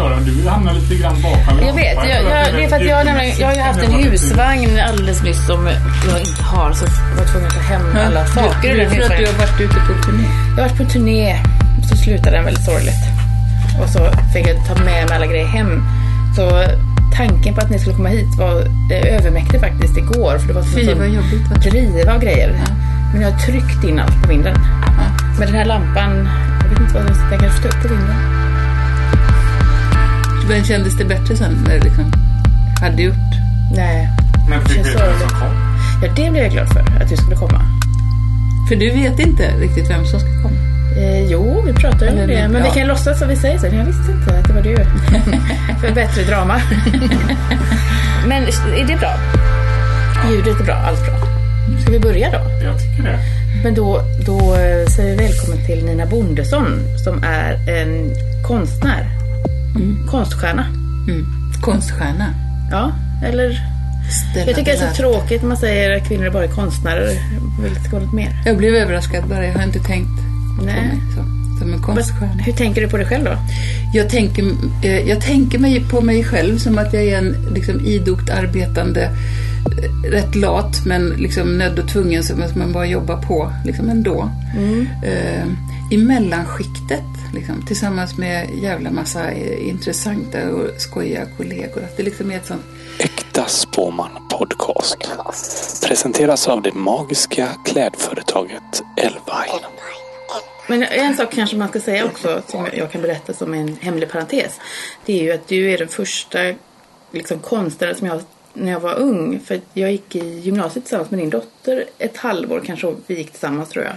köra. Du hamnar lite grann bakom. Jag vet, jag, jag, det är för att jag, har nämligen, jag har ju haft en husvagn alldeles nyss som jag inte har så jag var tvungen att ta hem alla saker ur Du den att du husvagnen. har varit ute på turné? Jag har varit på turné, så slutade den väldigt sorgligt. Och så fick jag ta med mig alla grejer hem. Så tanken på att ni skulle komma hit var eh, övermäktig faktiskt igår. För det var Fy vad jobbigt. Va? driva och grejer. Men jag har tryckt in allt på vinden. Men den här lampan, jag vet inte vad den den kanske upp på vinden. Men kändes det bättre sen när det liksom hade gjort? Nej, Men fick du veta som kom? ja det blev jag glad för att du skulle komma. För du vet inte riktigt vem som ska komma. Eh, jo, vi pratar ju om det. Men vi kan låtsas som vi säger sen. Jag visste inte att det var du. för bättre drama. Men är det bra? Ljudet är bra, allt bra. Ska vi börja då? Jag tycker det. Men då, då eh, säger vi välkommen till Nina Bondesson som är en konstnär. Konststjärna. Mm. Konststjärna. Ja, eller? Stella Jag tycker det är så tråkigt när man säger att kvinnor är bara är konstnärer. Jag vill ska något mer. Jag blev överraskad bara. Jag har inte tänkt på Nej. mig så, som en konststjärna. Hur tänker du på dig själv då? Jag tänker, eh, jag tänker mig på mig själv som att jag är en liksom, idogt arbetande, eh, rätt lat men liksom nödd och tvungen som man bara jobbar på liksom ändå. Eh, I mellanskiktet liksom, tillsammans med jävla massa eh, intressanta och skojiga kollegor. Att det liksom är ett sånt Äkta Spåman Podcast. Presenteras av det magiska klädföretaget Elvine. Men en sak kanske man ska säga också, som jag kan berätta som en hemlig parentes. Det är ju att du är den första liksom, konstnären som jag när jag var ung. För jag gick i gymnasiet tillsammans med din dotter ett halvår kanske. Vi gick tillsammans tror jag.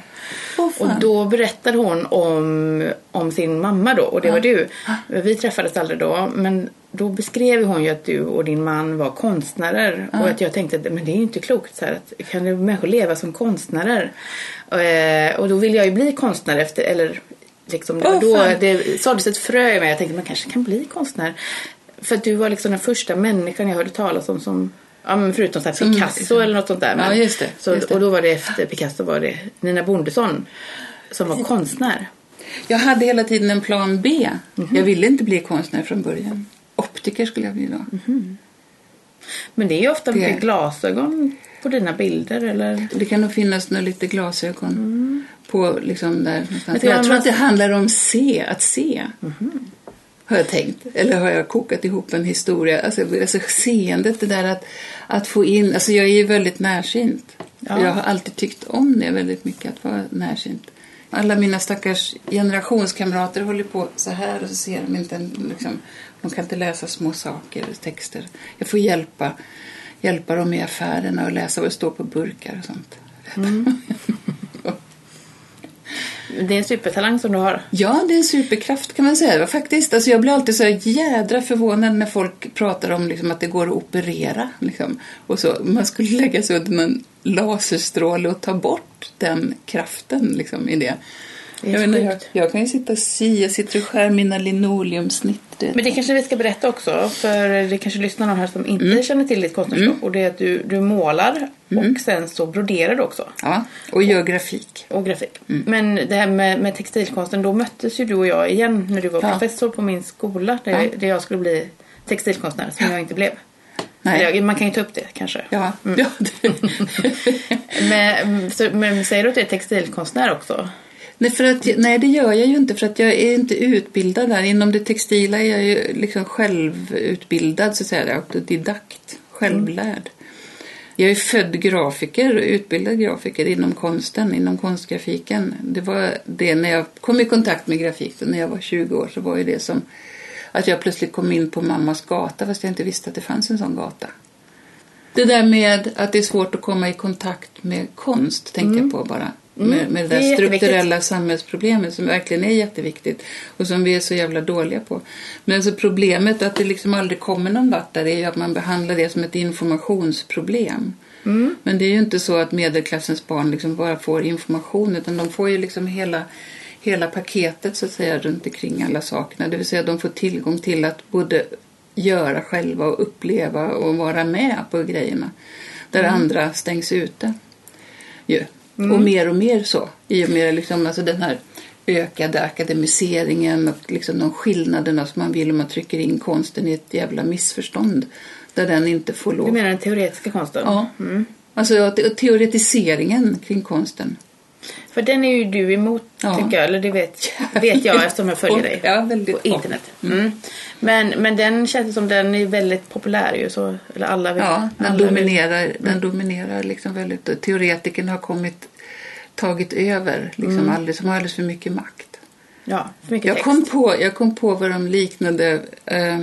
Fan. och då berättade hon om, om sin mamma då och det var du. Vi träffades aldrig då men då beskrev hon ju att du och din man var konstnärer. Och att jag tänkte att men det är ju inte klokt. Så här, att, kan det människor leva som konstnärer? Eh, och då ville jag ju bli konstnär efter, eller liksom, Åh, då fan. det såddes ett frö i mig. Jag tänkte man kanske kan bli konstnär. För att du var liksom den första människan jag hörde talas om som Ja, men förutom så Som- Picasso eller något sånt där. Men, Ja, just det, Så, just det. Och då var det efter Picasso var det Nina Bondesson som var konstnär. Jag hade hela tiden en plan B. Jag ville inte bli konstnär från början. Optiker skulle jag bli då. Men det är ju ofta Det- med glasögon på dina bilder eller? Det kan nog finnas några lite glasögon på liksom där någonstans. Men Jag tror att det handlar om se, att se. Har jag tänkt. Eller har jag kokat ihop en historia. Alltså, alltså seendet, det där att, att få in. Alltså jag är ju väldigt närsynt. Ja. Jag har alltid tyckt om det väldigt mycket, att vara närsynt. Alla mina stackars generationskamrater håller på så här och så ser de inte liksom, de kan inte läsa små saker, texter. Jag får hjälpa, hjälpa dem i affärerna och läsa vad det står på burkar och sånt. Det är en supertalang som du har. Ja, det är en superkraft kan man säga. Faktiskt. Alltså, jag blir alltid så jädra förvånad när folk pratar om liksom, att det går att operera. Liksom. Och så, man skulle lägga sig under en laserstråle och ta bort den kraften liksom, i det. Jag, inte, jag, kan ju sitta och sy, jag sitter och skär mina linoleumsnitt. det- Men det kanske vi ska berätta också. För det kanske lyssnar någon här som inte Mm. känner till ditt konstnärskap. Och det är att du, du målar Mm. och sen så broderar du också. Ja, och gör grafik. Och grafik. Mm. Men det här med, med textilkonsten, då möttes ju du och jag igen när du var Ja. professor på min skola. Där, Ja. där jag skulle bli textilkonstnär, som jag inte blev. Nej. Man kan ju ta upp det kanske. Ja, ja det. Men, så, men säger du att du är textilkonstnär också? Nej, för att, nej, det gör jag ju inte för att jag är inte utbildad där. Inom det textila är jag ju liksom självutbildad, så att säga, autodidakt, självlärd. Jag är född grafiker, utbildad grafiker inom konsten, inom konstgrafiken. Det var det när jag kom i kontakt med grafik, när jag var 20 år, så var ju det som att jag plötsligt kom in på mammas gata fast jag inte visste att det fanns en sån gata. Det där med att det är svårt att komma i kontakt med konst tänkte jag på bara. Med, med det Det är där strukturella samhällsproblemet som verkligen är jätteviktigt och som vi är så jävla dåliga på. Men alltså problemet att det liksom aldrig kommer någon vart där är ju att man behandlar det som ett informationsproblem. Men det är ju inte så att medelklassens barn liksom bara får information utan de får ju liksom hela, hela paketet så att säga runt omkring alla sakerna. Det vill säga de får tillgång till att både göra själva och uppleva och vara med på grejerna. Där andra stängs ute. Ju. Och mer och mer så. I och med liksom, alltså den här ökade akademiseringen och liksom de skillnaderna som man vill om man trycker in konsten i ett jävla missförstånd. Där den inte får lov. Du menar den teoretiska konsten? Ja. Alltså te- teoretiseringen kring konsten. För den är ju du emot, Ja. tycker jag. Eller det vet, vet jag eftersom jag följer dig Ja, på internet. Mm. Men, men den känns som den är väldigt populär ju. Så, eller alla vet. Ja, den alla dominerar, den dominerar liksom väldigt. Teoretikerna har kommit, tagit över liksom alldeles, de har alldeles för mycket makt. Ja, för mycket Jag text. kom, på, jag kom på vad de liknade, eh,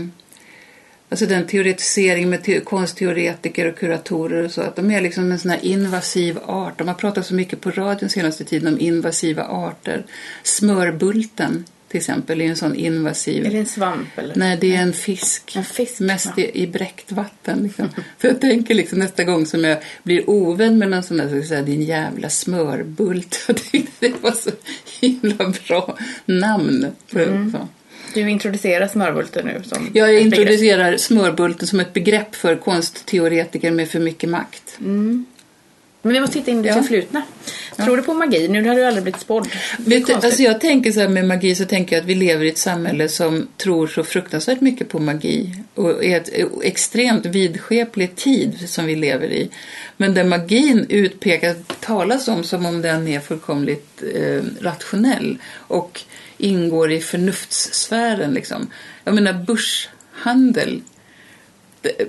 alltså den teoretisering med te- konstteoretiker och kuratorer och så, att de är liksom en sån här invasiv art. De har pratat så mycket på radion senaste tiden om invasiva arter. Smörbulten till exempel är en sån invasiv. Är det en svamp eller? Nej, det är en fisk. En fisk, Mest ja. i, i bräckt vatten. Liksom. För jag tänker liksom nästa gång som jag blir ovän med någon sån där så jag säga din jävla smörbult. Jag tyckte det var så himla bra namn. Mm. så. Du introducerar smörbulten nu som Jag ett begrepp. introducerar smörbulten som ett begrepp för konstteoretiker med för mycket makt. Men vi måste titta in i det Ja. förflutna. Tror du på magi? Nu har du aldrig blivit spådd. Det Vet alltså jag tänker så här med magi så tänker jag att vi lever i ett samhälle som tror så fruktansvärt mycket på magi och är ett extremt vidskeplig tid som vi lever i. Men där magin utpekas, talas om som om den är fullkomligt eh, rationell och ingår i förnuftssfären liksom. Jag menar börshandel,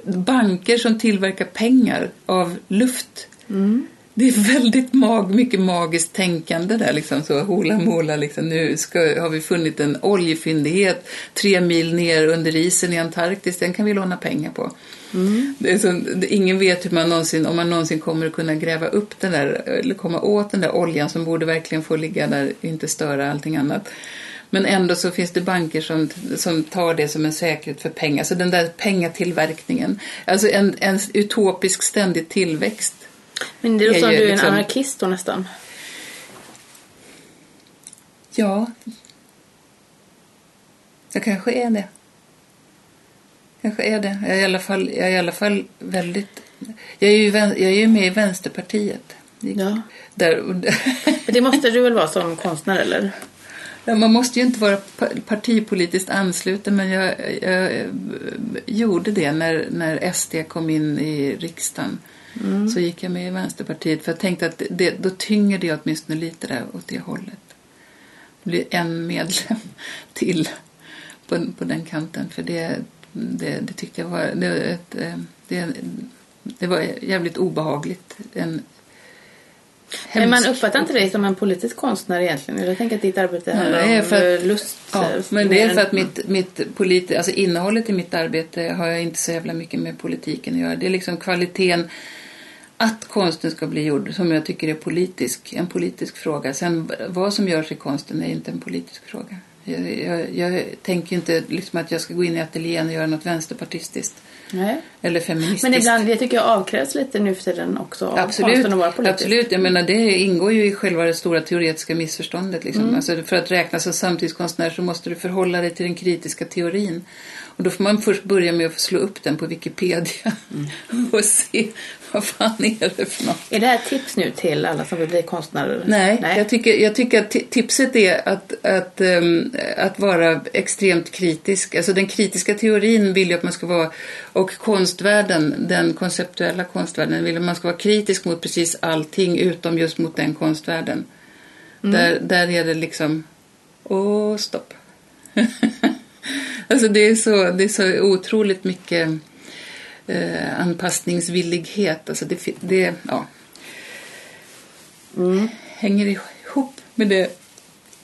banker som tillverkar pengar av luft. Det är väldigt mag, mycket magiskt tänkande där liksom så hola mola liksom nu ska, har vi funnit en oljefyndighet tre mil ner under isen i Antarktis, den kan vi låna pengar på. Det är så, ingen vet hur man någonsin, om man någonsin kommer att kunna gräva upp den där, eller komma åt den där oljan som borde verkligen få ligga där och inte störa allting annat. Men ändå så finns det banker som, som tar det som en säkerhet för pengar. Så den där pengatillverkningen, alltså en, en utopisk ständig tillväxt. Men det är som du är en liksom- anarkist då nästan. Ja. Jag kanske är det. Kanske är det. Jag är i alla fall, jag är i alla fall väldigt... Jag är ju, jag är ju med i Vänsterpartiet. Ja. Där, Men det måste du väl vara som konstnär eller? Ja, man måste ju inte vara pa- partipolitiskt ansluten men jag, jag, gjorde det när, när SD kom in i riksdagen. Så gick jag med i Vänsterpartiet för jag tänkte att det, då tynger det åtminstone lite där åt det hållet. Det blir en medlem till på, på den kanten för det, det, det tyckte jag var det, ett, eh, det, det var jävligt obehagligt. En Men man uppfattar inte dig som en politisk konstnär egentligen? Jag tänker att ditt arbete handlar Nej, om för eh, lust. Ja, eh, men det är för att mitt, mitt polit, alltså innehållet i mitt arbete har jag inte så jävla mycket med politiken att göra. Det är liksom kvaliteten att konsten ska bli gjord som jag tycker är politisk, en politisk fråga. Sen vad som görs i konsten är inte en politisk fråga. Jag, jag, jag tänker inte liksom att jag ska gå in i ateljén och göra något vänsterpartistiskt Nej. eller feministiskt. Men ibland, jag tycker jag avkrävs lite nu för tiden också av Absolut, konsten att vara politisk. absolut. Jag menar, det ingår ju i själva det stora teoretiska missförståndet. Liksom. Alltså, för att räknas som samtidskonstnär så måste du förhålla dig till den kritiska teorin. Och då får man först börja med att slå upp den på Wikipedia och se vad fan är det för något. Är det här tips nu till alla som vill bli konstnärer? Nej, Jag, tycker, jag tycker att ti- tipset är att, att, ehm, att vara extremt kritisk. Alltså den kritiska teorin vill ju att man ska vara, och konstvärlden, den konceptuella konstvärlden, vill att man ska vara kritisk mot precis allting utom just mot den konstvärlden. Där, där är det liksom, åh stopp. alltså det är, så, det är så otroligt mycket eh, anpassningsvillighet. Alltså det, det, ja hänger ihop med det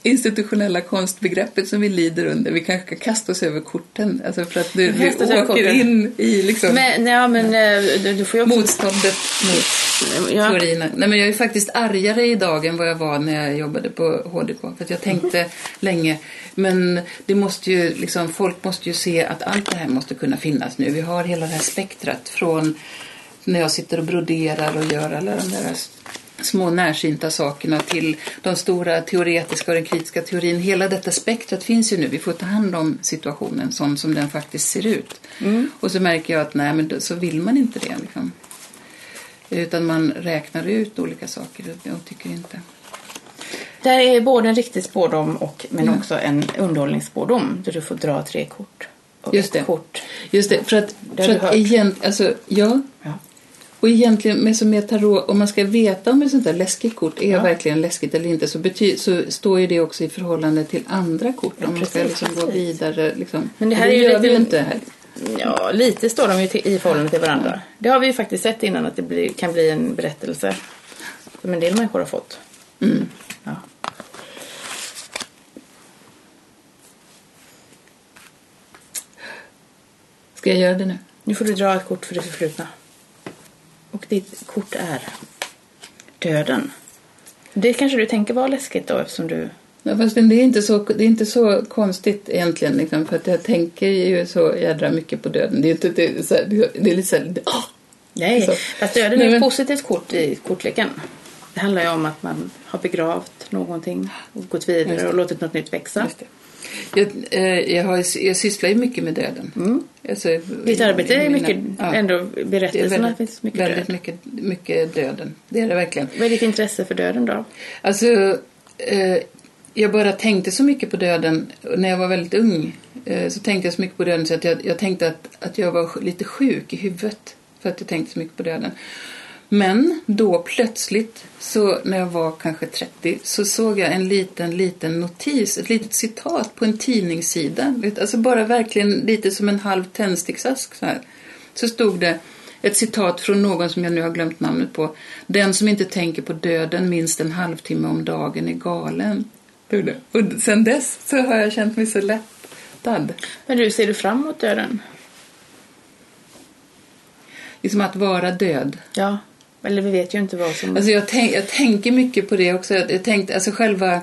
institutionella konstbegreppet som vi lider under. Vi kanske ska kasta oss över korten. Alltså för att du, Vi åker korten. in i liksom Men, nej, men eh, du, du får också... motståndet mot Ja. teorierna. Nej, men jag är faktiskt argare idag än vad jag var när jag jobbade på HDK. För att jag tänkte länge, men det måste ju, liksom, folk måste ju se att allt det här måste kunna finnas nu. Vi har hela det här spektrat från när jag sitter och broderar och gör alla de där små närsynta sakerna till de stora teoretiska och den kritiska teorin. Hela detta spektrat finns ju nu. Vi får ta hand om situationen sån som den faktiskt ser ut. Och så märker jag att nej, men så vill man inte det. Liksom. Utan man räknar ut olika saker och tycker inte. Det här är både en riktig spårdom och, men Ja. också en underhållningsspårdom där du får dra tre kort. Just det. Kort. Just det, för att, Det för att egent, alltså, ja, Ja. och egentligen med, som med tarot, om man ska veta om ett sånt där läskigt kort är Ja. verkligen läskigt eller inte så, bety, så står ju det också i förhållande till andra kort. Ja, om man ska liksom gå vidare. Liksom. Men det här är ju gör lite- vi inte här. Ja, lite står de ju till, i förhållande till varandra. Det har vi ju faktiskt sett innan att det blir, kan bli en berättelse som en del människor har fått. Mm. Ja. Ska jag göra det nu? Nu får du dra ett kort för det förflutna. Och ditt kort är döden. Det kanske du tänker var läskigt då eftersom du... Ja, fast det är inte så, det är inte så konstigt egentligen. Liksom, för att jag tänker ju så jädra mycket på döden. Det är, inte, det är, så här, det är lite så här, åh! Nej, Så. fast döden är ett men- positivt kort i kortleken. Det handlar ju om att man har begravt någonting och gått vidare och låtit något nytt växa. Jag, eh, jag, har, jag sysslar ju mycket med döden. Mm. Alltså, Ditt arbete är mina- mycket, ja, ändå berättelserna väldigt, finns mycket väldigt död. mycket, mycket döden. Det är det verkligen. Vad är ditt intresse för döden då? Alltså, eh, jag bara tänkte så mycket på döden när jag var väldigt ung. Eh, så tänkte jag så mycket på döden så att jag, jag tänkte att, att jag var lite sjuk i huvudet. För att jag tänkte så mycket på döden. Men då plötsligt, så när jag var kanske 30, så såg jag en liten, liten notis, ett litet citat på en tidningssida. Alltså bara verkligen lite som en halv tändsticksask så här. Så stod det ett citat från någon som jag nu har glömt namnet på. Den som inte tänker på döden minst en halvtimme om dagen är galen. Det. Och sen dess så har jag känt mig så lättad. Men du, ser du fram emot döden? Liksom att vara död. Ja. Eller vi vet ju inte vad som... Alltså jag, tänk, jag tänker mycket på det också. Jag tänkte, alltså själva,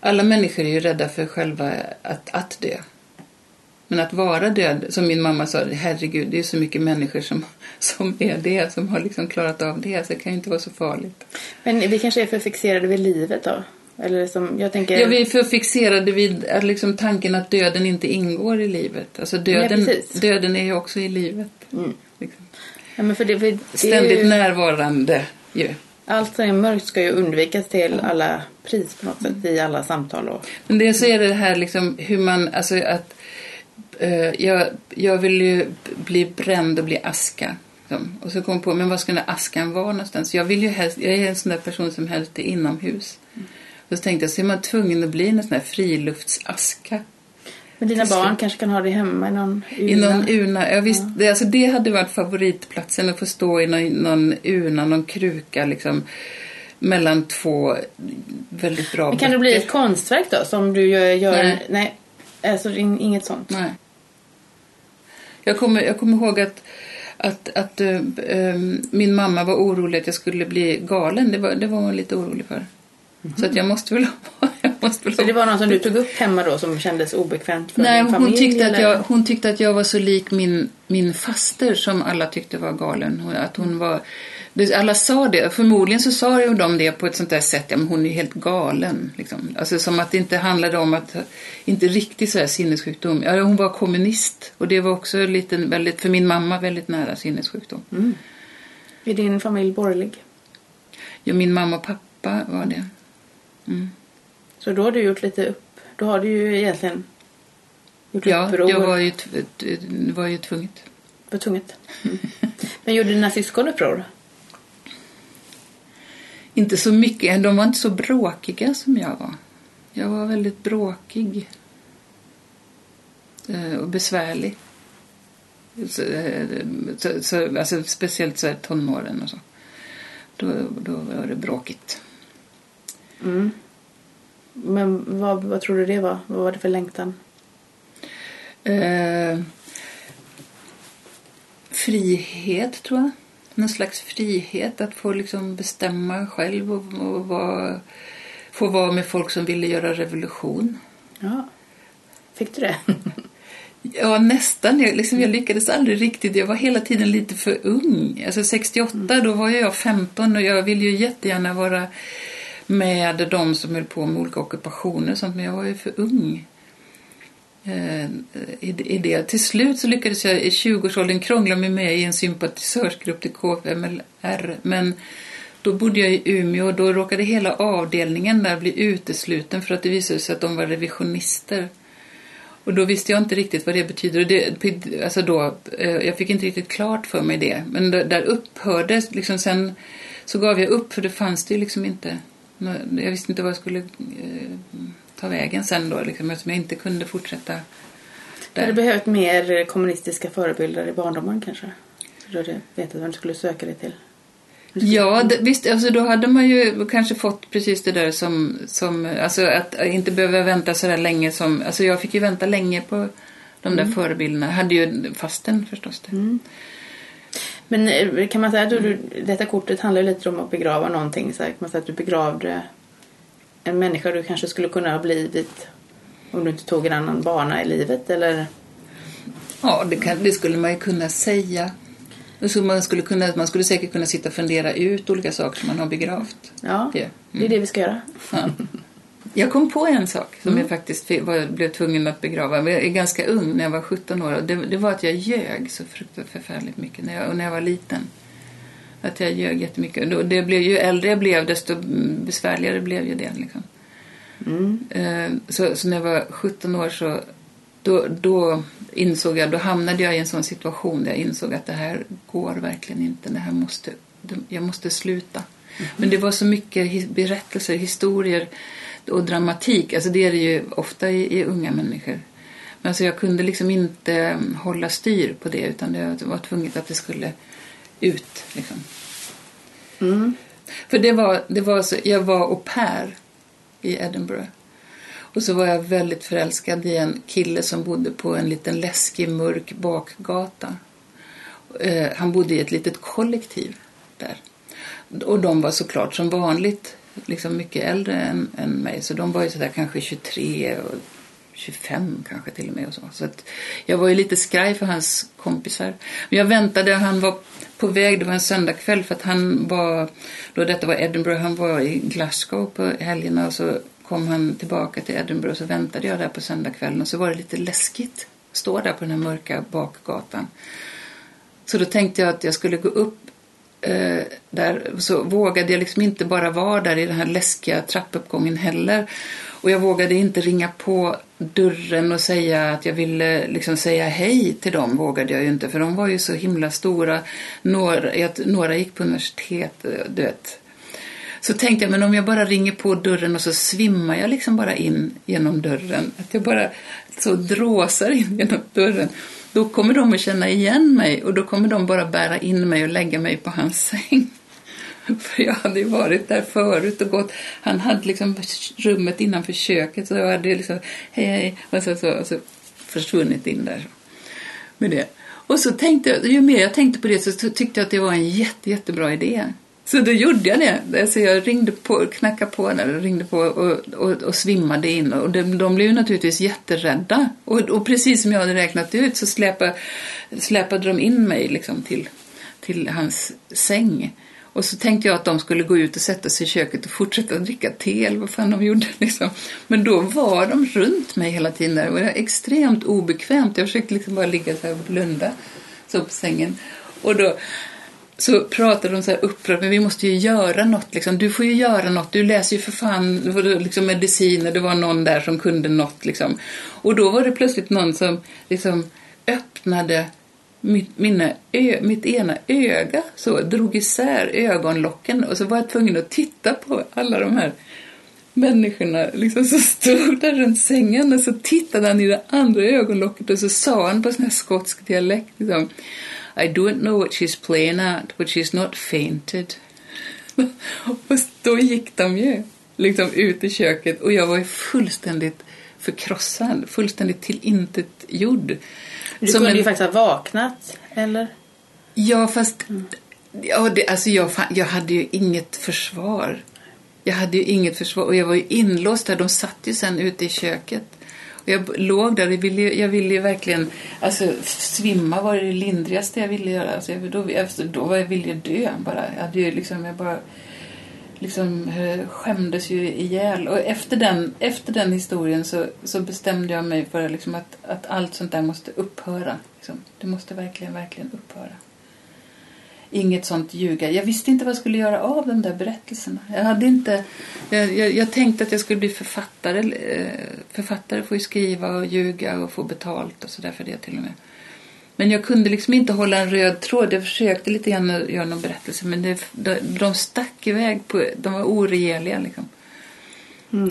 alla människor är ju rädda för själva att, att dö. Men att vara död, som min mamma sa, herregud, det är så mycket människor som, som är det, som har liksom klarat av det, så det kan ju inte vara så farligt. Men vi kanske är för fixerade vid livet då? Eller som, jag tänker... Ja, vi är för fixerade vid att liksom tanken att döden inte ingår i livet. Alltså döden, precis. döden är ju också i livet. Mm. Liksom. Ja, men för det, för det Ständigt ju, närvarande ju. Allt som är mörkt ska ju undvikas till alla pris på något sätt i alla samtal. Och, Men det så är det här liksom hur man, alltså att eh, jag, jag vill ju bli bränd och bli aska. Liksom. Och så kom jag på, men var ska den där askan vara någonstans? Jag vill ju helst, jag är en sån där person som helst är inomhus. Och så tänkte jag, så är man tvungen att bli en sån där friluftsaska. men dina barn slut. kanske kan ha det hemma i någon I någon urna. Ja, visst, det, alltså det hade varit favoritplatsen att få stå i någon, någon urna, någon kruka liksom. Mellan två väldigt bra Men kan det bli böcker. ett konstverk då som du gör? gör Nej. nej. Alltså in- inget sånt. Nej. Jag kommer, jag kommer ihåg att, att, att eh, min mamma var orolig att jag skulle bli galen. Det var, det var hon lite orolig för. Så att jag måste väl ha... Jag måste väl. Så det var någon som du tog upp hemma då som kändes obekvämt för Nej, din hon familj? tyckte, att jag, hon tyckte att jag var så lik min, min faster som alla tyckte var galen. Hon- Att hon var, alla sa det. Förmodligen så sa ju de det på ett sånt där sätt. Ja, men hon är ju helt galen. Liksom. Alltså som att det inte handlade om att, inte riktigt så här sinnessjukdom. Ja, hon var kommunist. Och det var också lite, väldigt, för min mamma väldigt nära sinnessjukdom. Mm. Är din familj borgerlig? Ja, min mamma och pappa var det. Mm. Så då har du gjort lite upp... Då har du ju egentligen gjort Ja, uppror. jag var ju, var ju tvunget. Var tvunget. Mm. Men gjorde dina syskon uppror? Inte så mycket. De var inte så bråkiga som jag var. Jag var väldigt bråkig. Eh, Och besvärlig. Så, eh, så, så, alltså speciellt så här tonåren och så. Då, då var det bråkigt. Mm. Men vad, vad tror du det var? Vad var det för längtan? Eh, frihet, tror jag. Någon slags frihet att få liksom bestämma själv och, och vara, få vara med folk som ville göra revolution. Ja. Fick du det? Ja, nästan. Jag, liksom, jag lyckades aldrig riktigt. Jag var hela tiden lite för ung. Alltså 68, då var jag 15 och jag ville ju jättegärna vara med de som höll på med olika ockupationer och sånt, men jag var ju för ung. Eh, i, I det. Till slut så lyckades jag i 20-årsåldern krångla mig med i en sympatisörsgrupp till KFMLR, men Då bodde jag i Umeå och då råkade hela avdelningen där bli utesluten för att det visade sig att de var revisionister. Och då visste jag inte riktigt vad det betyder. Det, alltså då, eh, jag fick inte riktigt klart för mig det. Men där, där upphörde, liksom sen så gav jag upp för det fanns det ju liksom inte. Jag visste inte vad jag skulle eh, ta vägen sen då, liksom, eftersom jag inte kunde fortsätta Du där. hade behövt mer kommunistiska förebilder i barndomen kanske? Så du hade vetat vad du skulle söka dig till? Ja, det, visst, alltså då hade man ju kanske fått precis det där som, som alltså att inte behöva vänta så där länge som, alltså jag fick ju vänta länge på de där förebilderna. Hade ju fasten förstås det. Men eh, kan man säga att du, du, detta kortet handlar lite om att begrava någonting. Så här, kan man säga att du begravde en människa du kanske skulle kunna ha blivit om du inte tog en annan bana i livet? Eller? Ja, det, kan, det skulle man ju kunna säga. Så man, skulle kunna, man skulle säkert kunna sitta och fundera ut olika saker som man har begravt. Ja, Ja. det är det vi ska göra. Ja. Jag kom på en sak som jag faktiskt var, blev tvungen att begrava. Jag är ganska ung, när jag var 17 år. Det, det var att jag ljög så fruktansvärt förfärligt mycket när jag, när jag var liten. Att jag ljög jättemycket. Och Det blev, ju äldre jag blev, desto besvärligare blev ju det. Liksom. Eh, Så, så när jag var 17 år så då, då insåg jag, då hamnade jag i en sån situation där jag insåg att det här går verkligen inte. Det här måste, jag måste sluta. Men det var så mycket berättelser, historier och dramatik. Alltså det är det ju ofta i, i unga människor. Men alltså jag kunde liksom inte mm, hålla styr på det utan det var tvunget att det skulle ut. Liksom. För det var, det var så, jag var au pair i Edinburgh. Och så var jag väldigt förälskad i en kille som bodde på en liten läskig mörk bakgata. Eh, han bodde i ett litet kollektiv där. Och de var såklart som vanligt liksom mycket äldre än, än mig. Så de var ju sådär kanske 23 och 25 kanske till och med. Och så. så att jag var ju lite skraj för hans kompisar. Men jag väntade, han var på väg, det var en söndagkväll för att han var, då detta var Edinburgh, han var i Glasgow på helgerna och så kom han tillbaka till Edinburgh och så väntade jag där på söndagskvällen och så var det lite läskigt att stå där på den här mörka bakgatan. Så då tänkte jag att jag skulle gå upp eh, där. Så vågade jag liksom inte bara vara där i den här läskiga trappuppgången heller. Och jag vågade inte ringa på dörren och säga att jag ville liksom säga hej till dem. Vågade jag ju inte för de var ju så himla stora. Några, några gick på universitet, eh, du vet. Så tänkte jag, men om jag bara ringer på dörren och så svimmar jag liksom bara in genom dörren. Att jag bara så dråsar in genom dörren. Då kommer de att känna igen mig och då kommer de bara bära in mig och lägga mig på hans säng. För jag hade ju varit där förut och gått. Han hade liksom rummet innanför köket så jag hade liksom hej hej och så, så, och så försvunnit in där. Med det. Och så tänkte jag, ju mer jag tänkte på det så tyckte jag att det var en jätte, jättebra idé. Så då gjorde jag det. Alltså jag ringde på, knackade på eller ringde på och, och, och svimmade in. Och de, de blev ju naturligtvis jätterädda. Och, och precis som jag hade räknat ut så släpade, släpade de in mig liksom till, till hans säng. Och så tänkte jag att de skulle gå ut och sätta sig i köket och fortsätta dricka te eller vad fan de gjorde. Liksom. Men då var de runt mig hela tiden. Där. Det var extremt obekvämt. Jag försökte liksom bara ligga så här och blunda så på sängen. Och då så pratade de så här upprört, men vi måste ju göra något. Liksom. Du får ju göra något. Du läser ju för fan liksom, mediciner. Det var någon där som kunde något. Liksom. Och då var det plötsligt någon som liksom, öppnade mitt, mina ö, mitt ena öga, så drog isär ögonlocken och så var jag tvungen att titta på alla de här människorna liksom, som stod där runt sängen och så tittade han i det andra ögonlocket och så sa han på sån här skotsk dialekt liksom, i don't know what she's playing at, but she's not fainted. och då gick de ju liksom ut i köket och jag var fullständigt förkrossad, fullständigt tillintetgjord. Du Som kunde en- ju faktiskt ha vaknat, eller? Ja, fast ja, det, alltså jag, jag hade ju inget försvar. Jag hade ju inget försvar och jag var ju inlåst där. De satt ju sen ute i köket. Och jag låg där jag ville, ju- jag ville ju verkligen, alltså svimma var det lindrigaste jag ville göra. Alltså, jag, då, efter, då var jag ville jag dö bara. Jag hade ju liksom, jag bara liksom eh, skämdes ju ihjäl. Och efter den, efter den historien så, så bestämde jag mig för liksom att, att allt sånt där måste upphöra. Liksom. Det måste verkligen, verkligen upphöra inget sånt ljuga. Jag visste inte vad jag skulle göra av de där berättelserna. Jag, hade inte, jag, jag, jag tänkte att jag skulle bli författare. Eh, Författare får ju skriva och ljuga och få betalt och sådär för det till och med. Men jag kunde liksom inte hålla en röd tråd. Jag försökte lite grann att göra någon berättelse men det, de, de stack iväg. På, de var oregeliga liksom.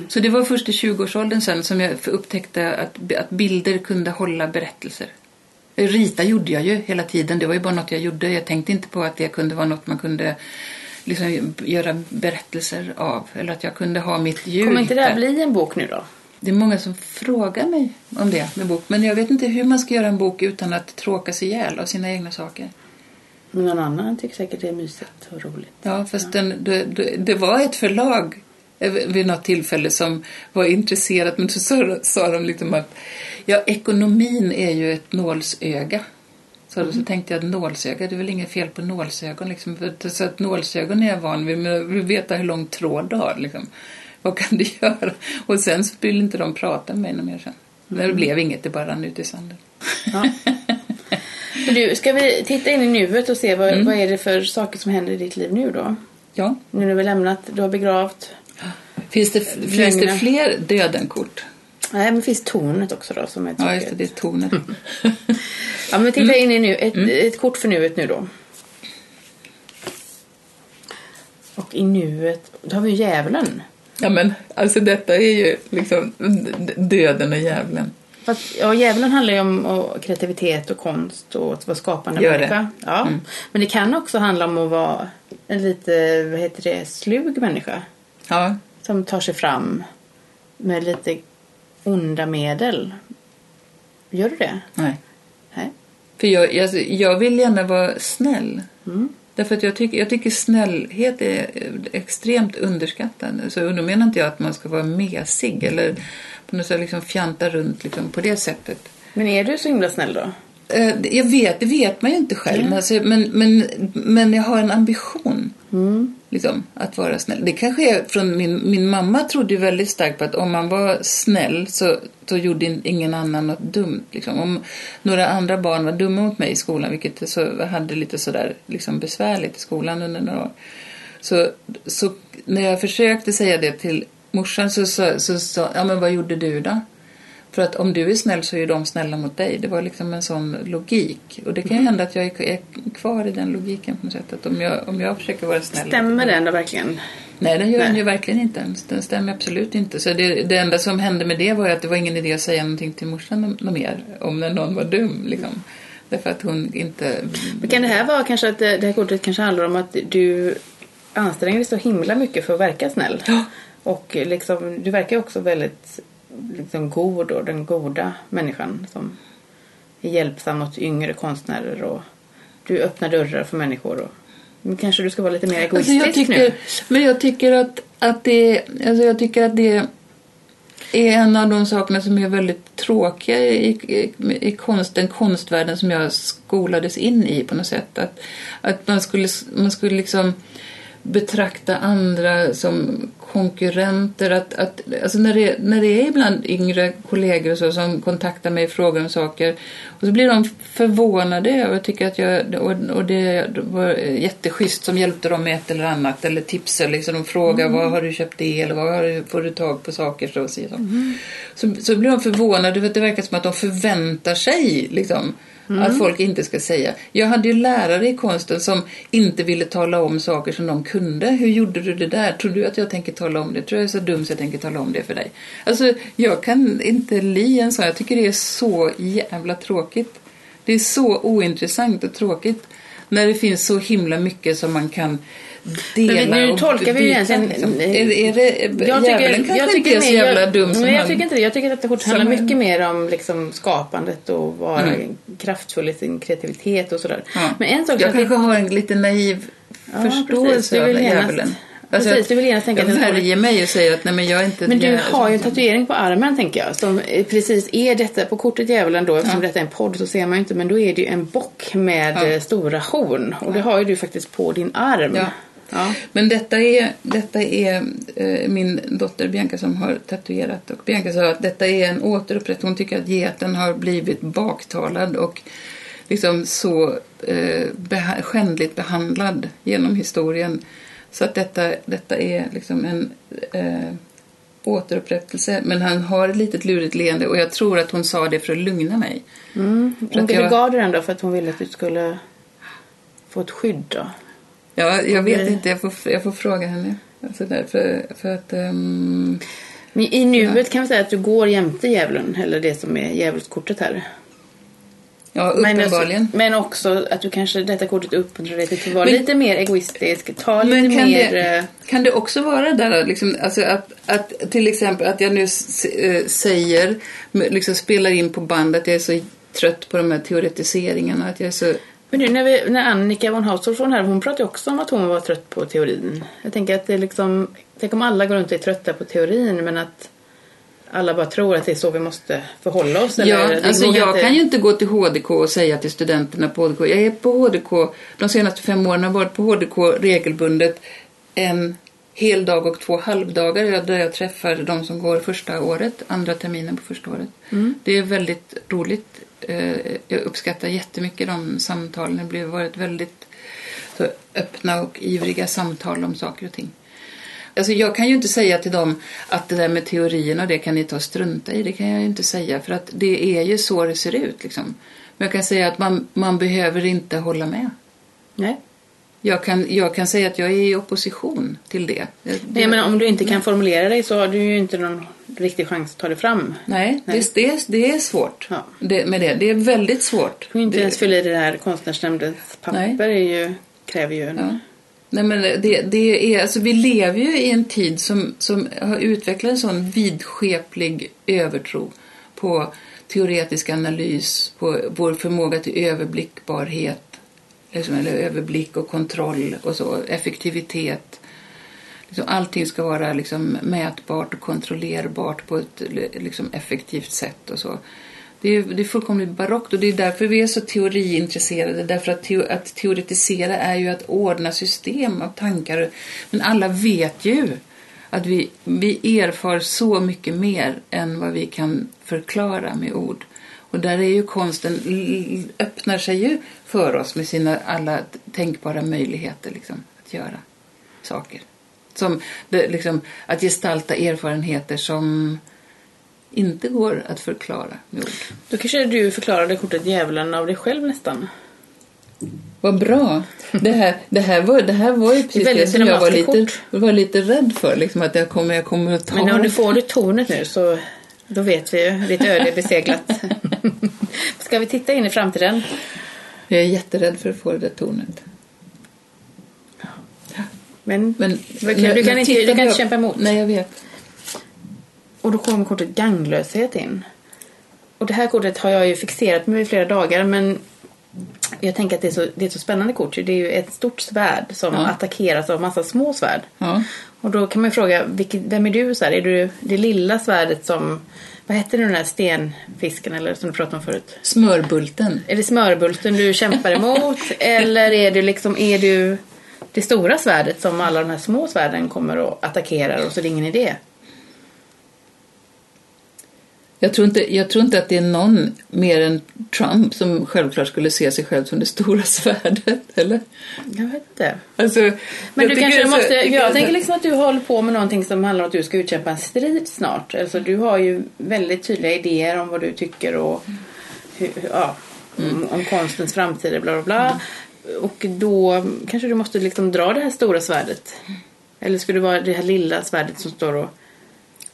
Så det var först i 20-årsåldern sen som jag upptäckte att, att bilder kunde hålla berättelser. Rita gjorde jag ju hela tiden. Det var ju bara något jag gjorde. Jag tänkte inte på att det kunde vara något man kunde liksom göra berättelser av. Eller att jag kunde ha mitt ljud. Kommer inte det här bli en bok nu då? Det är många som frågar mig om det med bok. Men jag vet inte hur man ska göra en bok utan att tråkas ihjäl av sina egna saker. Men någon annan tycker säkert det är mysigt och roligt. Ja, fast Den, det, det, det var ett förlag vid något tillfälle som var intresserat men så sa, sa de liksom att ja, ekonomin är ju ett nålsöga. Så, Mm. så tänkte jag att nålsöga, det är väl inget fel på nålsögon. Liksom. För- Så att nålsögon är jag van vid, men jag vill veta hur lång tråd du har. Liksom. Vad kan du göra? Och sen så ville inte de prata med mig något mer sen. Men Mm. det blev inget, det bara rann ut i sanden. Ja. Du, ska vi titta in i nuet och se vad, Mm. vad är det för saker som händer i ditt liv nu då? Ja. Nu när vi lämnat, du har begravt. Finns det, finns det fler dödenkort? Nej, men finns tornet också då som är Ja, just det, det är tonet. Ja, men vi tittar Mm. in i nu. Ett, ett kort för nuet nu då. Och i nuet, då har vi ju djävulen. Ja men alltså detta är ju liksom döden och djävulen. Fast, ja, djävulen handlar ju om och, kreativitet och konst och att vara skapande Gör det. människa. Ja. Mm. Men det kan också handla om att vara en lite, vad heter det, slug människa. Ja, Som tar sig fram med lite onda medel. Gör du det? nej. Nej. För jag, jag, jag vill gärna vara snäll. Mm. Därför att jag tycker, jag tycker snällhet är extremt underskattad. Så då menar inte jag att man ska vara mesig eller på något sätt liksom fjanta runt liksom på det sättet. Men är du så himla snäll då? Eh, Jag vet, det vet man ju inte själv. Men, alltså, men, men, men jag har en ambition. Mm. Liksom, att vara snäll. Det kanske är från min, min mamma trodde ju väldigt starkt på att om man var snäll så, så gjorde in- ingen annan något dumt. Liksom. Om några andra barn var dumma mot mig i skolan, vilket så, hade lite sådär liksom besvärligt i skolan under några år. Så, så när jag försökte säga det till morsan så sa så, så, ja men vad gjorde du då? För att om du är snäll så är de snälla mot dig. Det var liksom en sån logik. Och det kan ju hända att jag är, kvar i den logiken på något sätt. Att om jag, om jag försöker vara snäll. Stämmer den då verkligen? Nej, den gör den ju verkligen inte. Den stämmer absolut inte. Så det, det enda som hände med det var ju att det var ingen idé att säga någonting till morsan något mer. Om när någon var dum liksom. Därför att hon inte... Men kan det här vara kanske att det här kortet kanske handlar om att du anstränger dig så himla mycket för att verka snäll? Ja. Och liksom, du verkar också väldigt liksom, god och den goda människan som är hjälpsam mot yngre konstnärer och du öppnar dörrar för människor. Och, men kanske du ska vara lite mer Alltså egoistisk jag tycker, nu? men jag tycker att, att det, alltså jag tycker att det är en av de sakerna som är väldigt tråkiga i, i, i konst, den konstvärlden som jag skolades in i på något sätt. Att, att man skulle, man skulle liksom betrakta andra som konkurrenter. Att, att, alltså när, det, när det är ibland yngre kollegor så som kontaktar mig och frågar om saker och så blir de förvånade jag tycker att jag, och, och det var jätteschysst som hjälpte dem med ett eller annat eller tipsade liksom. De frågar var har du köpt det eller var har du, får du tag på saker så och så. Så, så blir de förvånade för att det verkar som att de förväntar sig liksom att folk inte ska säga. Jag hade ju lärare i konsten som inte ville tala om saker som de kunde. Hur gjorde du det där? Tror du att jag tänker tala om det? Tror jag är så dum så jag tänker tala om det för dig? Alltså, jag kan inte li en sån. Jag tycker det är så jävla tråkigt. Det är så ointressant och tråkigt när det finns så himla mycket som man kan dela Men vi- nu och tolkar vi ju egentligen- liksom. Är, är det, Jag djävulen kanske inte är så jävla jag, dum som men jag tycker inte det. Jag tycker att det kortet handlar mycket mer om liksom skapandet och vara Mm. kraftfull i sin kreativitet och sådär. Ja. Men en sak jag kanske har en lite naiv Ja, förståelse Du av djävulen. Alltså, precis, du vill genast tänka jag att värjer mig och säger att nej men jag är inte Men du har ju en tatuering på armen tänker jag. Som eh, precis är detta, på kortet djävulen då, eftersom detta är en podd så ser man ju inte. Men då är det ju en bock med Ja. eh, stora horn. Och det har ju du faktiskt på din arm. Ja. Ja. Men detta är, detta är eh, min dotter Bianca som har tatuerat. Och Bianca sa att detta är en återupprättelse. Hon tycker att geten har blivit baktalad och liksom så eh, beha- skändligt behandlad genom historien. Så att detta, detta är liksom en eh, återupprättelse. Men han har ett litet lurigt leende och jag tror att hon sa det för att lugna mig. Mm. Hon jag- gav dig den då för att hon ville att du skulle få ett skydd då? Ja, jag vet inte, jag får, jag får fråga henne. Alltså där, för, för att... Men i nuet kan vi säga att du går jämte djävulen, eller det som är djävulskortet här. ja, uppenbarligen. men också att du kanske, detta kortet uppmuntrar dig till att vara Men- lite mer egoistisk, ta lite kan mer... det, eh, kan det också vara där liksom, alltså att, att till exempel att jag nu eh, säger, liksom spelar in på band att jag är så trött på de här teoretiseringarna. Att jag är så, Men nu när, vi, när Annika von Hausdorff här, hon pratade ju också om att hon var trött på teorin. Jag tänker att det är liksom, tänk om alla går runt och är trötta på teorin men att alla bara tror att det är så vi måste förhålla oss. ja, eller, alltså jag inte- kan ju inte gå till HDK och säga till studenterna på HDK, jag är på HDK, de senaste fem åren har varit på HDK regelbundet en hel dag och två halvdagar där jag träffar de som går första året, andra terminen på första året. Det är väldigt roligt. Eh, Jag uppskattar jättemycket de samtalen. Det har varit väldigt öppna och ivriga samtal om saker och ting. Alltså jag kan ju inte säga till dem att det där med teorierna det kan ni ta och strunta i. Det kan jag ju inte säga för att det är ju så det ser ut liksom. Men jag kan säga att man, man behöver inte hålla med. Nej. Jag kan, jag kan säga att jag är i opposition till det. det Nej, men om du inte kan formulera dig så har du ju inte någon riktig chans att ta det fram. Nej, Nej. Det, det, det är svårt Ja. det, med det. Det är väldigt svårt. Du inte det, ens fylla i det här konstnärsnämndens papper. Är ju, kräver ju en... Ja. Nej, men det, det är, alltså, vi lever ju i en tid som, som har utvecklat en sån vidskeplig övertro på teoretisk analys, på vår förmåga till överblickbarhet, liksom, eller överblick och kontroll och så, effektivitet. Liksom, allting ska vara liksom, mätbart och kontrollerbart på ett liksom, effektivt sätt och så. Det är, det är fullkomligt barockt och det är därför vi är så teoriintresserade. Därför att, teo, att teoretisera är ju att ordna system av tankar. Men alla vet ju att vi, vi erfar så mycket mer än vad vi kan förklara med ord. Och där är ju konsten, öppnar sig ju för oss med sina alla tänkbara möjligheter liksom, att göra saker. Som det, liksom, att gestalta erfarenheter som inte går att förklara med ord. Då kanske du förklarade kortet djävulen av dig själv nästan. Vad bra! Det här, det här, var, det här var ju precis det, väldigt som jag var lite, var lite rädd för. Liksom, att jag kommer, jag kommer att ta... Men om du får du tornet nu så då vet vi ju. Ditt öde är beseglat. Ska vi titta in i framtiden? Jag är jätterädd för att få det där tornet. Men, Men, du kan, du kan inte, du kan inte kämpa emot. Nej, jag vet. Och då kommer kortet ganglöshet in. Och det här kortet har jag ju fixerat mig i flera dagar men jag tänker att det är, så, det är ett så spännande kort. Det är ju ett stort svärd som Ja. attackeras av massa små svärd. Ja. Och då kan man ju fråga, vilket, vem är du? Så här, är du det lilla svärdet som, vad hette den där stenfisken eller som du pratade om förut? Smörbulten. Är det smörbulten du kämpar emot? eller är du liksom, är du det stora svärdet som alla de här små svärden kommer och attackerar och så är det ingen idé? Jag tror, inte, jag tror inte att det är någon mer än Trump som självklart skulle se sig själv som det stora svärdet, eller? Jag vet inte. Alltså, Men jag du kanske så- måste, tycker jag det- tänker liksom att du håller på med någonting som handlar om att du ska utkämpa en strid snart. Alltså du har ju väldigt tydliga idéer om vad du tycker och hur, ja, om, om konstens framtid bla bla bla. Och då kanske du måste liksom dra det här stora svärdet. Eller ska det vara det här lilla svärdet som står och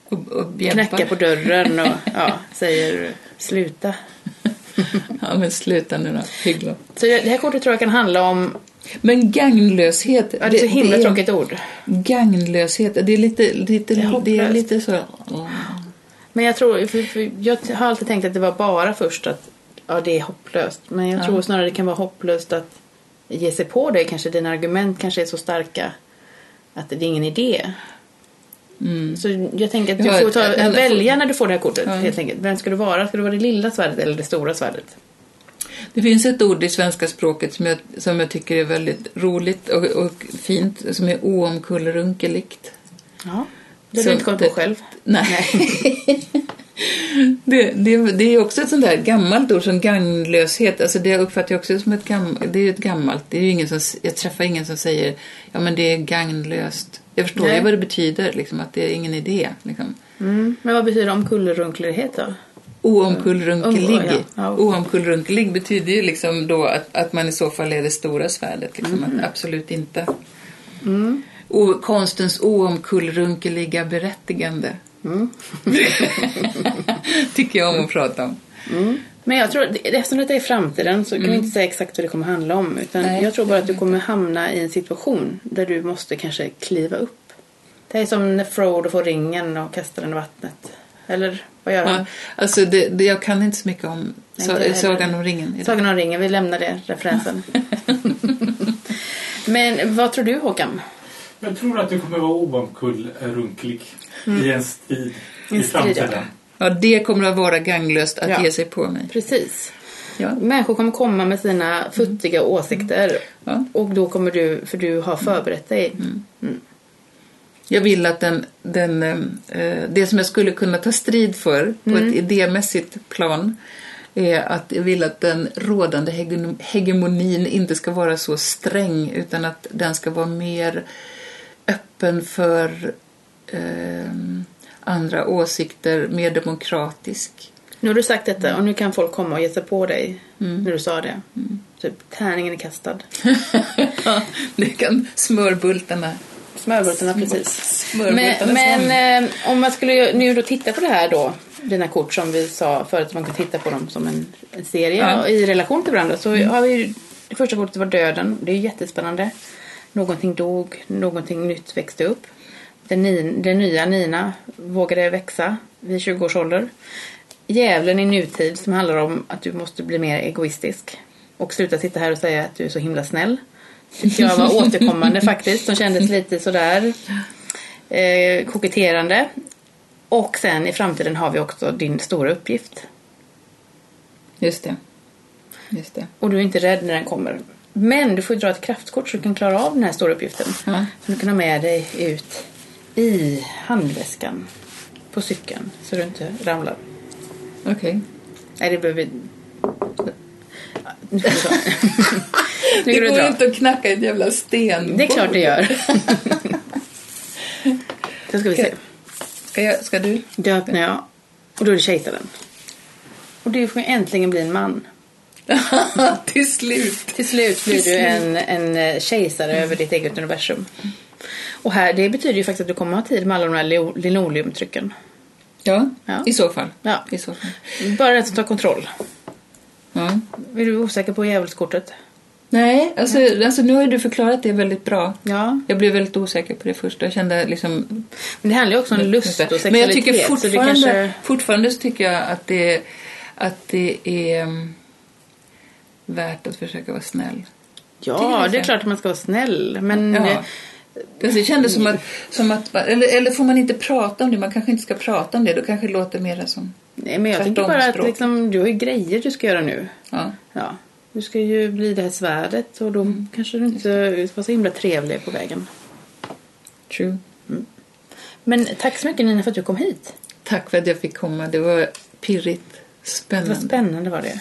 och, och knackar på dörren och ja, säger sluta. Ja, men sluta nu då. Hyggla. Så det här kortet tror jag kan handla om, Men gagnlöshet. ja det är så himla det tråkigt ord. Gagnlöshet, det är lite, lite, Det är det är, lite så. Men jag tror, för, för jag har alltid tänkt att det var bara först att ja, det är hopplöst. Men jag Ja. tror snarare det kan vara hopplöst att ge sig på det. Kanske dina argument kanske är så starka att det är ingen idé. Mm. Så jag tänker att du får ta, välja när du får det här kortet Ja. helt enkelt. Vem ska du vara? Ska du vara det lilla svärdet eller det stora svärdet? Det finns ett ord i svenska språket som jag, som jag tycker är väldigt roligt och, och fint, som är oomkullrunkeligt. Ja. Det har du inte kommit på själv. Nej. Det, det, det är också ett sånt där gammalt ord som gagnlöshet. Alltså det uppfattar jag också som ett gammalt. Det är ett gammalt. Det är ju ingen som, jag träffar ingen som säger ja men det är gagnlöst. Jag förstår Nej. ju vad det betyder, liksom, att det är ingen idé. Liksom. Mm. Men vad betyder omkullrunklighet då? Oomkullrunkelig. Mm. Ja. Oomkullrunkelig betyder ju liksom då att, att man i så fall är det stora svärdet. Liksom, Mm. absolut inte. O, konstens oomkullrunkeliga berättigande. Mm. Tycker jag om att prata om. Men jag tror, eftersom detta är framtiden så kan vi inte säga exakt vad det kommer handla om. Utan Nej. jag tror bara att du kommer hamna i en situation där du måste kanske kliva upp. Det är som när Frodo får ringen och kastar den i vattnet. Eller vad gör han? Ja, alltså det, det, jag kan inte så mycket om Nej, heller. Sagan om ringen. idag. Sagan om ringen, vi lämnar det, referensen. Men vad tror du Håkan? Jag tror att du kommer vara oomkullrunklig i en strid Mm. I framtiden. Ja, det kommer att vara gagnlöst att Ja. ge sig på mig. Precis. Ja. Människor kommer komma med sina futtiga åsikter. Ja. Och då kommer du, för du har förberett dig. Jag vill att den, den, eh, det som jag skulle kunna ta strid för på Mm. ett idémässigt plan är att jag vill att den rådande hege- hegemonin inte ska vara så sträng utan att den ska vara mer öppen för eh, andra åsikter, mer demokratisk. Nu har du sagt detta och nu kan folk komma och ge sig på dig när du sa det. Typ, tärningen är kastad. det kan smörbultarna Smörbultarna precis. Smörbultarnas Men, men eh, om man skulle nu då titta på det här då, dina kort som vi sa förut, att man kan titta på dem som en, en serie Ja. Mm. i relation till varandra. Så har vi ju, det första kortet var döden. Det är ju jättespännande. Någonting dog, någonting nytt växte upp. Den, ni, den nya Nina vågade växa vid 20 års ålder. Djävulen i nutid som handlar om att du måste bli mer egoistisk. Och sluta sitta här och säga att du är så himla snäll. Tyckte jag var återkommande faktiskt. Som kändes lite sådär eh, koketterande. Och sen i framtiden har vi också din stora uppgift. Just det. Just det. Och du är inte rädd när den kommer. Men du får ju dra ett kraftkort så du kan klara av den här stora uppgiften. Ja. Som du kan ha med dig ut i handväskan på cykeln så du inte ramlar. Okej. Nej, det behöver vi... Nu du dra. Nu Det går dra. inte att knacka ett jävla sten. Det är klart det gör. Då ska vi se. Ska, jag, ska du? Då öppnar jag. Och då är det kejsaren. Och du får äntligen bli en man. Till slut. Till slut blir du en, en eh, kejsare över ditt eget universum. Och här, det betyder ju faktiskt att du kommer ha tid med alla de här lino- linoleumtrycken. Ja, Ja. i så fall. Ja. I så fall. Bara den som tar kontroll. Ja. Är du osäker på djävulskortet? Nej, alltså, alltså nu har du förklarat det väldigt bra. Ja. Jag blev väldigt osäker på det först. Jag kände liksom... Men det handlar ju också om lust och sexualitet. Men jag tycker fortfarande, kanske... fortfarande så tycker jag att det, att det är mm, värt att försöka vara snäll. Ja, det är klart att man ska vara snäll. Men Ja. Alltså, det kändes som att, som att eller, eller får man inte prata om det? Man kanske inte ska prata om det. Då kanske det låter mer som... nej, men jag tänker bara att liksom, du har ju grejer du ska göra nu. Ja. Ja. Du ska ju bli det här svärdet och då Mm. kanske du inte var så himla trevlig på vägen. True. Men tack så mycket Nina för att du kom hit. Tack för att jag fick komma. Det var pirrigt. Det Spännande. var spännande var det.